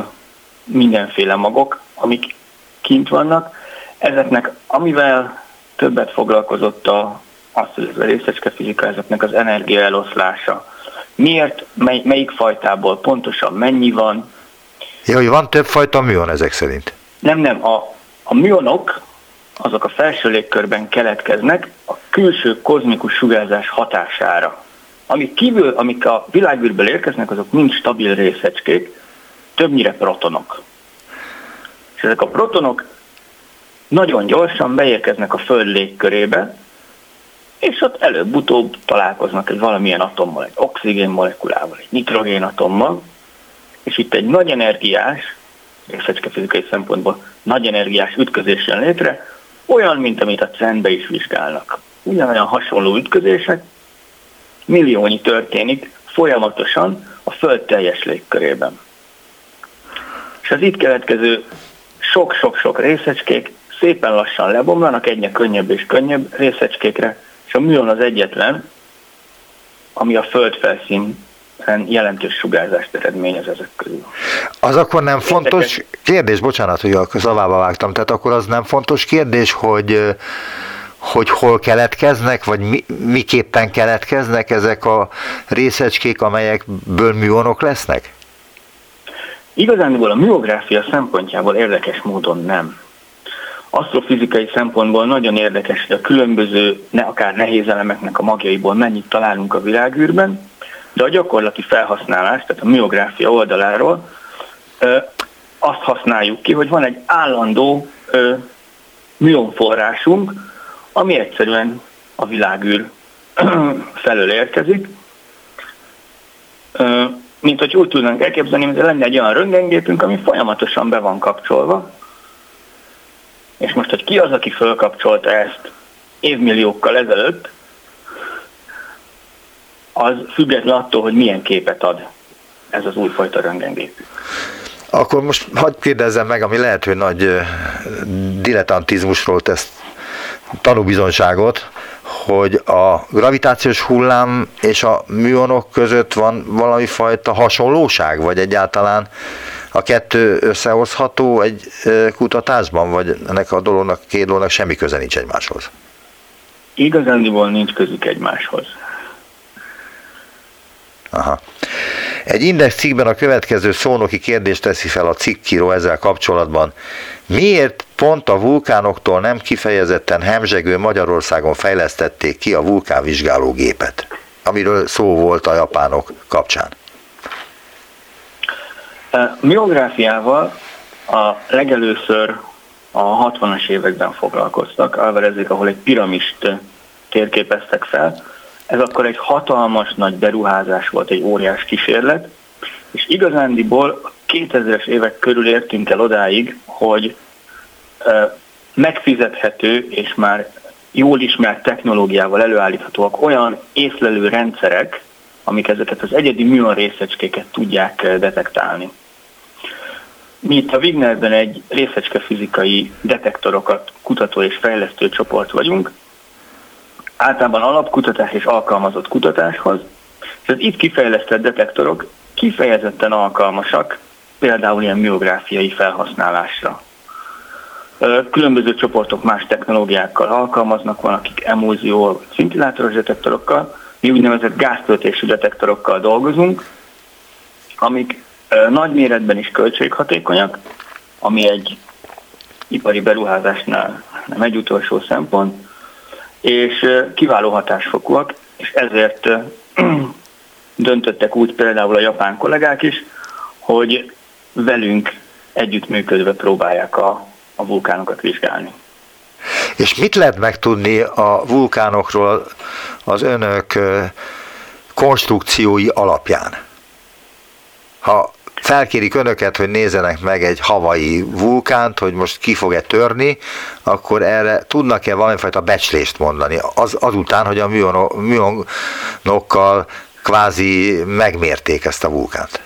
mindenféle magok, amik kint vannak. Ezeknek, amivel többet foglalkozott a, azt, hogy a részecske fizika, ezeknek az energia eloszlása. Miért, mely, melyik fajtából pontosan mennyi van? Ja, hogy van több fajta műon ezek szerint? Nem, nem. A, a műonok azok a felső légkörben keletkeznek a külső kozmikus sugárzás hatására. Amik kívül, amik a világűrből érkeznek, azok mind stabil részecskék, többnyire protonok. És ezek a protonok nagyon gyorsan beérkeznek a Föld légkörébe, és ott előbb-utóbb találkoznak egy valamilyen atommal, egy oxigén molekulával, egy nitrogén atommal, és itt egy nagy energiás, részecske fizikai szempontból nagy energiás ütközés jön létre, olyan, mint amit a cen is vizsgálnak. Ugyanolyan hasonló ütközések, milliónyi történik folyamatosan a Föld teljes légkörében. És az itt keletkező sok-sok-sok részecskék szépen lassan lebomlanak egyre könnyebb és könnyebb részecskékre, és a műon az egyetlen, ami a földfelszín jelentős sugárzást eredményez ezek közül. Az akkor nem fontos kérdés, bocsánat, hogy a szavába vágtam, tehát akkor az nem fontos kérdés, hogy hogy hol keletkeznek, vagy mi, miképpen keletkeznek ezek a részecskék, amelyekből műonok lesznek? Igazániból a műográfia szempontjából érdekes módon nem. Asztrofizikai szempontból nagyon érdekes, hogy a különböző, ne akár nehéz elemeknek a magjaiból mennyit találunk a világűrben, de a gyakorlati felhasználás, tehát a miográfia oldaláról azt használjuk ki, hogy van egy állandó ö, műonforrásunk, ami egyszerűen a világűr felől érkezik. Mint hogy úgy tudnánk elképzelni, hogy lenne egy olyan röntgengépünk, ami folyamatosan be van kapcsolva, és most, hogy ki az, aki fölkapcsolta ezt évmilliókkal ezelőtt, az független attól, hogy milyen képet ad ez az újfajta röntgengép. Akkor most hagyd kérdezzem meg, ami lehet, hogy nagy dilettantizmusról tesz tanúbizonyságot, hogy a gravitációs hullám és a műonok között van valami fajta hasonlóság, vagy egyáltalán a kettő összehozható egy kutatásban, vagy ennek a dolognak, két dolognak semmi köze nincs egymáshoz? Igazándiból nincs közük egymáshoz. Aha. Egy index cikkben a következő szónoki kérdést teszi fel a cikkíró ezzel kapcsolatban. Miért pont a vulkánoktól nem kifejezetten hemzsegő Magyarországon fejlesztették ki a vulkánvizsgálógépet, amiről szó volt a japánok kapcsán? Miográfiával a legelőször a 60-as években foglalkoztak, Alvarezék, ahol egy piramist térképeztek fel. Ez akkor egy hatalmas nagy beruházás volt, egy óriás kísérlet, és igazándiból 2000-es évek körül értünk el odáig, hogy megfizethető és már jól ismert technológiával előállíthatóak olyan észlelő rendszerek, amik ezeket az egyedi műon részecskéket tudják detektálni. Mi itt a Wignerben egy részecske fizikai detektorokat kutató és fejlesztő csoport vagyunk, általában alapkutatás és alkalmazott kutatáshoz, és itt kifejlesztett detektorok kifejezetten alkalmasak például ilyen miográfiai felhasználásra. Különböző csoportok más technológiákkal alkalmaznak, van akik emulzió, szintillátoros detektorokkal, mi úgynevezett gáztöltésű detektorokkal dolgozunk, amik nagy méretben is költséghatékonyak, ami egy ipari beruházásnál nem egy utolsó szempont, és kiváló hatásfokúak, és ezért döntöttek úgy például a japán kollégák is, hogy velünk együttműködve próbálják a, a vulkánokat vizsgálni. És mit lehet megtudni a vulkánokról az önök konstrukciói alapján? Ha felkérik önöket, hogy nézzenek meg egy havai vulkánt, hogy most ki fog-e törni, akkor erre tudnak-e valamifajta becslést mondani, az, azután, hogy a műonokkal kvázi megmérték ezt a vulkánt?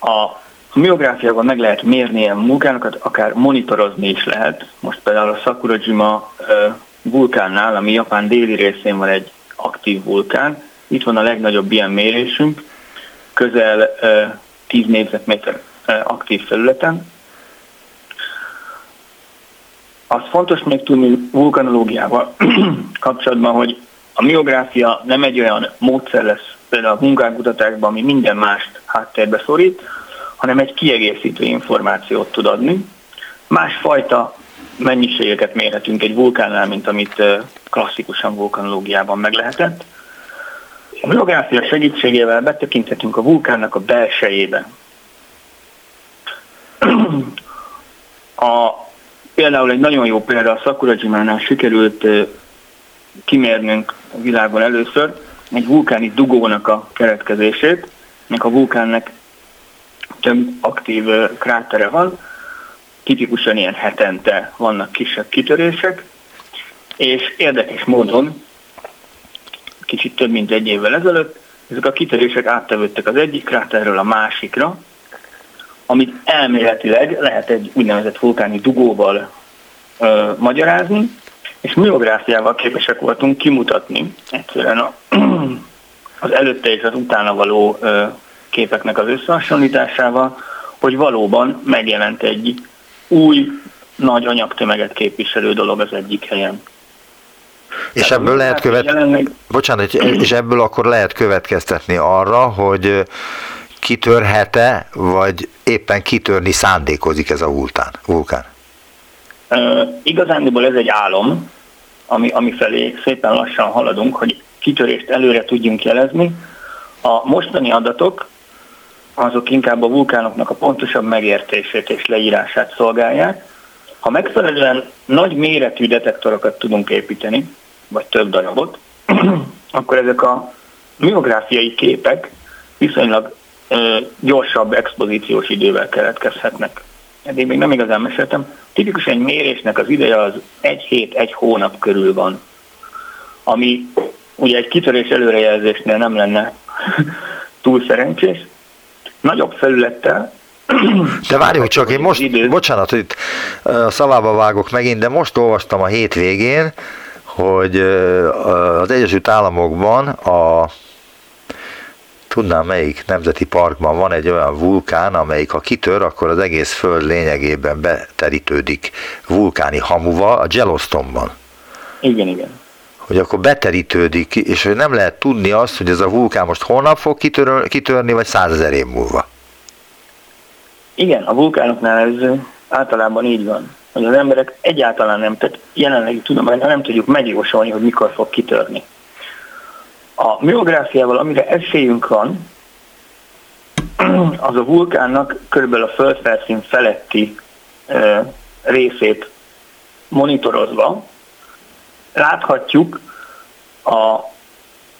A miográfiában meg lehet mérni ilyen vulkánokat, akár monitorozni is lehet. Most például a Sakurajima vulkánnál, ami Japán déli részén van egy aktív vulkán, itt van a legnagyobb ilyen mérésünk, közel 10 négyzetméter aktív felületen. Az fontos még tudni vulkanológiával kapcsolatban, hogy a miográfia nem egy olyan módszer lesz például a munkánkutatásban, ami minden mást háttérbe szorít, hanem egy kiegészítő információt tud adni. Másfajta mennyiségeket mérhetünk egy vulkánnál, mint amit klasszikusan vulkanológiában meg lehetett. A biográfia segítségével betekinthetünk a vulkánnak a belsejébe. A, például egy nagyon jó példa a Sakurajimánál sikerült kimérnünk a világon először egy vulkáni dugónak a keretkezését, ennek a vulkánnak több aktív krátere van, tipikusan ilyen hetente vannak kisebb kitörések, és érdekes módon kicsit több mint egy évvel ezelőtt, ezek a kitörések áttevődtek az egyik kráterről a másikra, amit elméletileg lehet egy úgynevezett vulkáni dugóval ö, magyarázni, és miográfiával képesek voltunk kimutatni egyszerűen a, az előtte és az utána való ö, képeknek az összehasonlításával, hogy valóban megjelent egy új, nagy anyagtömeget képviselő dolog az egyik helyen. És ebből lehet követ... Jelenleg... Bocsánat, és ebből akkor lehet következtetni arra, hogy kitörhet-e, vagy éppen kitörni szándékozik ez a vulkán? vulkán? Uh, igazándiból ez egy álom, ami, ami felé szépen lassan haladunk, hogy kitörést előre tudjunk jelezni. A mostani adatok azok inkább a vulkánoknak a pontosabb megértését és leírását szolgálják. Ha megfelelően nagy méretű detektorokat tudunk építeni, vagy több darabot, akkor ezek a miográfiai képek viszonylag ö, gyorsabb expozíciós idővel keletkezhetnek. Eddig még nem igazán meséltem. Tipikusan egy mérésnek az ideje az egy hét, egy hónap körül van, ami ugye egy kitörés előrejelzésnél nem lenne túl szerencsés. Nagyobb felülettel de várjunk csak, én most, bocsánat, hogy itt szavába vágok megint, de most olvastam a hétvégén, hogy az Egyesült Államokban a tudnám melyik nemzeti parkban van egy olyan vulkán, amelyik ha kitör, akkor az egész föld lényegében beterítődik vulkáni hamuval, a Yellowstone-ban. Igen, igen. Hogy akkor beterítődik, és hogy nem lehet tudni azt, hogy ez a vulkán most holnap fog kitör, kitörni, vagy százezer év múlva. Igen, a vulkánoknál ez általában így van, hogy az emberek egyáltalán nem, tehát jelenlegi tudományban nem tudjuk megjósolni, hogy mikor fog kitörni. A miográfiával, amire esélyünk van, az a vulkánnak körülbelül a földfelszín feletti ö, részét monitorozva láthatjuk a,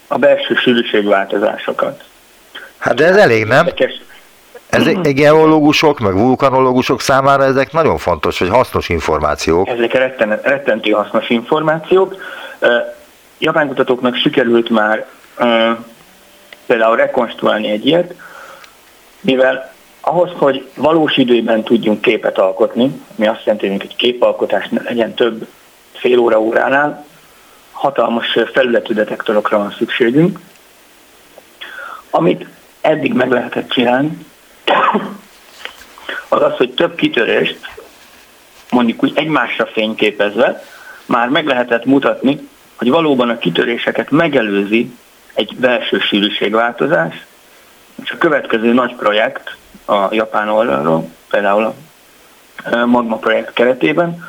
a belső sűrűségváltozásokat. Hát de ez elég, nem? Ezek geológusok, meg vulkanológusok számára ezek nagyon fontos, vagy hasznos információk. Ezek retten, rettentő hasznos információk. Japán kutatóknak sikerült már például rekonstruálni egy ilyet, mivel ahhoz, hogy valós időben tudjunk képet alkotni, mi azt jelenti, hogy egy képalkotás legyen több fél óra óránál, hatalmas felületű detektorokra van szükségünk, amit eddig meg lehetett csinálni, az az, hogy több kitörést, mondjuk úgy egymásra fényképezve, már meg lehetett mutatni, hogy valóban a kitöréseket megelőzi egy belső sűrűségváltozás, és a következő nagy projekt a japán oldalról, például a Magma projekt keretében,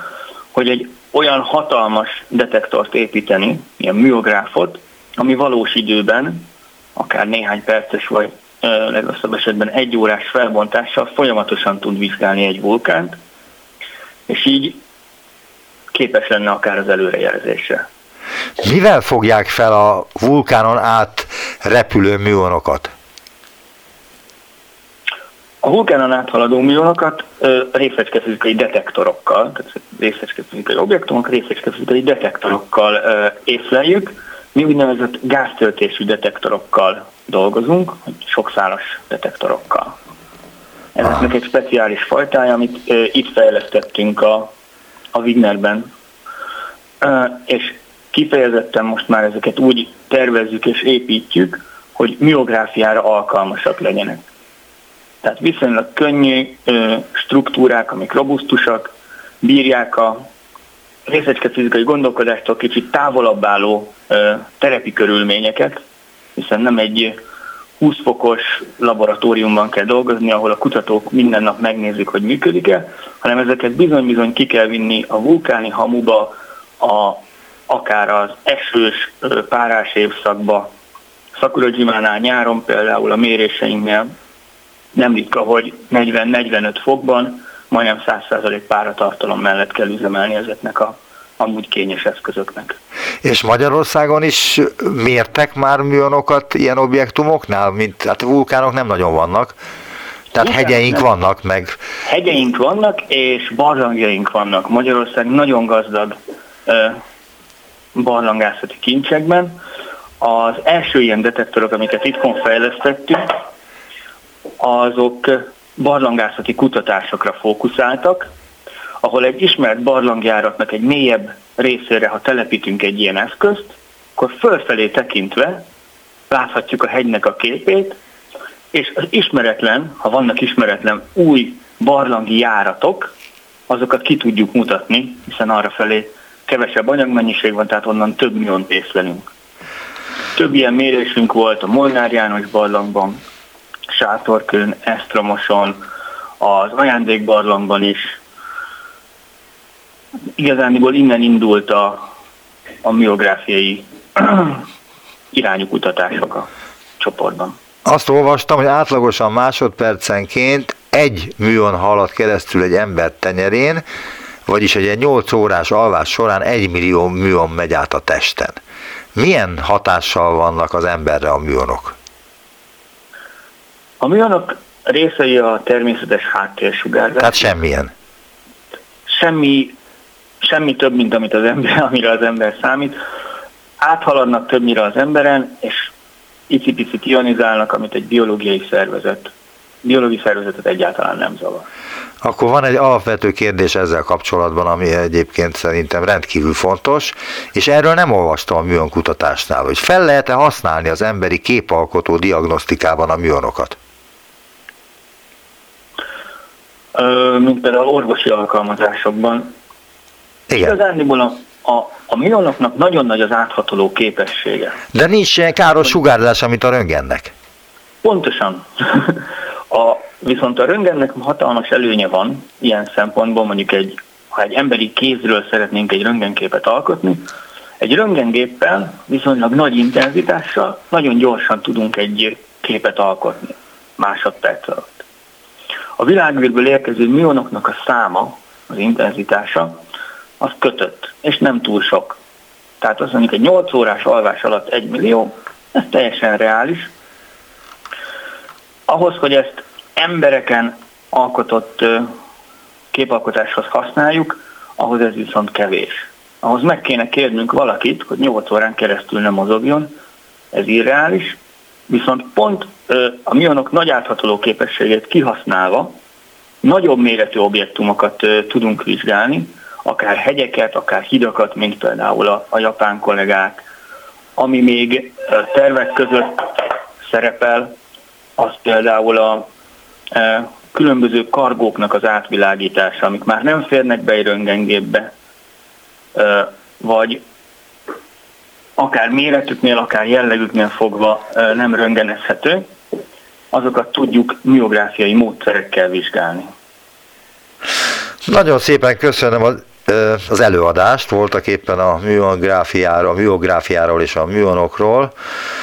hogy egy olyan hatalmas detektort építeni, ilyen műográfot, ami valós időben, akár néhány perces vagy legrosszabb esetben egy órás felbontással folyamatosan tud vizsgálni egy vulkánt, és így képes lenne akár az előrejelzésre. Mivel fogják fel a vulkánon át repülő műonokat? A vulkánon áthaladó műonokat részecskefizikai detektorokkal, tehát részecskefizikai objektumok részecskefizikai detektorokkal észleljük. Mi úgynevezett gáztöltésű detektorokkal dolgozunk, sokszálas detektorokkal. Ezeknek egy speciális fajtája, amit ö, itt fejlesztettünk a, a Wignerben, ö, és kifejezetten most már ezeket úgy tervezzük és építjük, hogy miográfiára alkalmasak legyenek. Tehát viszonylag könnyű ö, struktúrák, amik robusztusak, bírják a részecske fizikai gondolkodástól kicsit távolabb álló terepi körülményeket, hiszen nem egy 20 fokos laboratóriumban kell dolgozni, ahol a kutatók minden nap megnézik, hogy működik-e, hanem ezeket bizony-bizony ki kell vinni a vulkáni hamuba, a, akár az esős, párás évszakba. Szakurajimánál nyáron például a méréseinknél nem ritka, hogy 40-45 fokban majdnem 100% páratartalom mellett kell üzemelni ezeknek a amúgy kényes eszközöknek. És Magyarországon is mértek már műonokat ilyen objektumoknál, mint hát vulkánok nem nagyon vannak, tehát Igen, hegyeink nem. vannak meg. Hegyeink vannak, és barlangjaink vannak. Magyarország nagyon gazdag barlangászati kincsekben. Az első ilyen detektorok, amiket itthon fejlesztettünk, azok barlangászati kutatásokra fókuszáltak, ahol egy ismert barlangjáratnak egy mélyebb részére, ha telepítünk egy ilyen eszközt, akkor fölfelé tekintve láthatjuk a hegynek a képét, és az ismeretlen, ha vannak ismeretlen új barlangi járatok, azokat ki tudjuk mutatni, hiszen arra felé kevesebb anyagmennyiség van, tehát onnan több miont észlelünk. Több ilyen mérésünk volt a Molnár János barlangban, Sátorkőn, Esztromoson, az ajándékbarlangban is. Igazániból innen indult a, a miográfiai irányú kutatások a csoportban. Azt olvastam, hogy átlagosan másodpercenként egy műon halad keresztül egy ember tenyerén, vagyis egy 8 órás alvás során egy millió műon megy át a testen. Milyen hatással vannak az emberre a műonok? A műonok részei a természetes háttérsugárzás. Tehát semmilyen. Semmi, semmi több, mint amit az ember, amire az ember számít. Áthaladnak többnyire az emberen, és icipicit ionizálnak, amit egy biológiai szervezet, biológiai szervezetet egyáltalán nem zavar. Akkor van egy alapvető kérdés ezzel kapcsolatban, ami egyébként szerintem rendkívül fontos, és erről nem olvastam a műonkutatásnál, hogy fel lehet-e használni az emberi képalkotó diagnosztikában a műonokat? Mint például orvosi alkalmazásokban. Igen. Igazándiból a, a, a mionoknak nagyon nagy az áthatoló képessége. De nincs ilyen káros sugárzása, mint a röntgennek. Pontosan. A, viszont a röntgennek hatalmas előnye van ilyen szempontból, mondjuk egy, ha egy emberi kézről szeretnénk egy röntgenképet alkotni, egy röntgengéppel viszonylag nagy intenzitással nagyon gyorsan tudunk egy képet alkotni másodperc alatt. A világűrből érkező mionoknak a száma, az intenzitása, az kötött, és nem túl sok. Tehát azt mondjuk egy 8 órás alvás alatt 1 millió, ez teljesen reális. Ahhoz, hogy ezt embereken alkotott képalkotáshoz használjuk, ahhoz ez viszont kevés. Ahhoz meg kéne kérnünk valakit, hogy 8 órán keresztül nem mozogjon, ez irreális, viszont pont a mionok nagy áthatoló képességét kihasználva nagyobb méretű objektumokat tudunk vizsgálni, akár hegyeket, akár hidakat, mint például a, a japán kollégák. Ami még tervek között szerepel, az például a különböző kargóknak az átvilágítása, amik már nem férnek be egy vagy akár méretüknél, akár jellegüknél fogva nem röntgenezhető, azokat tudjuk miográfiai módszerekkel vizsgálni. Nagyon szépen köszönöm az, az előadást, voltak éppen a műográfiáról, a műográfiáról és a műonokról.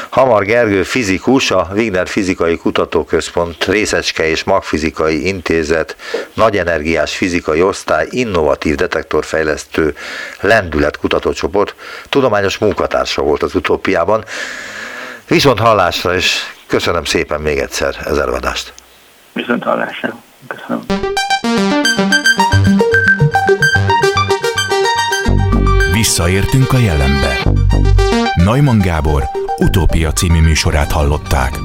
Hamar Gergő fizikus, a Wigner Fizikai Kutatóközpont Részecske és Magfizikai Intézet nagyenergiás fizikai osztály innovatív detektorfejlesztő lendület kutatócsoport tudományos munkatársa volt az utópiában. Viszont hallásra, és köszönöm szépen még egyszer ez előadást. Viszont hallásra. Köszönöm. Visszaértünk a jelenbe. Neumann Gábor utópia című műsorát hallották.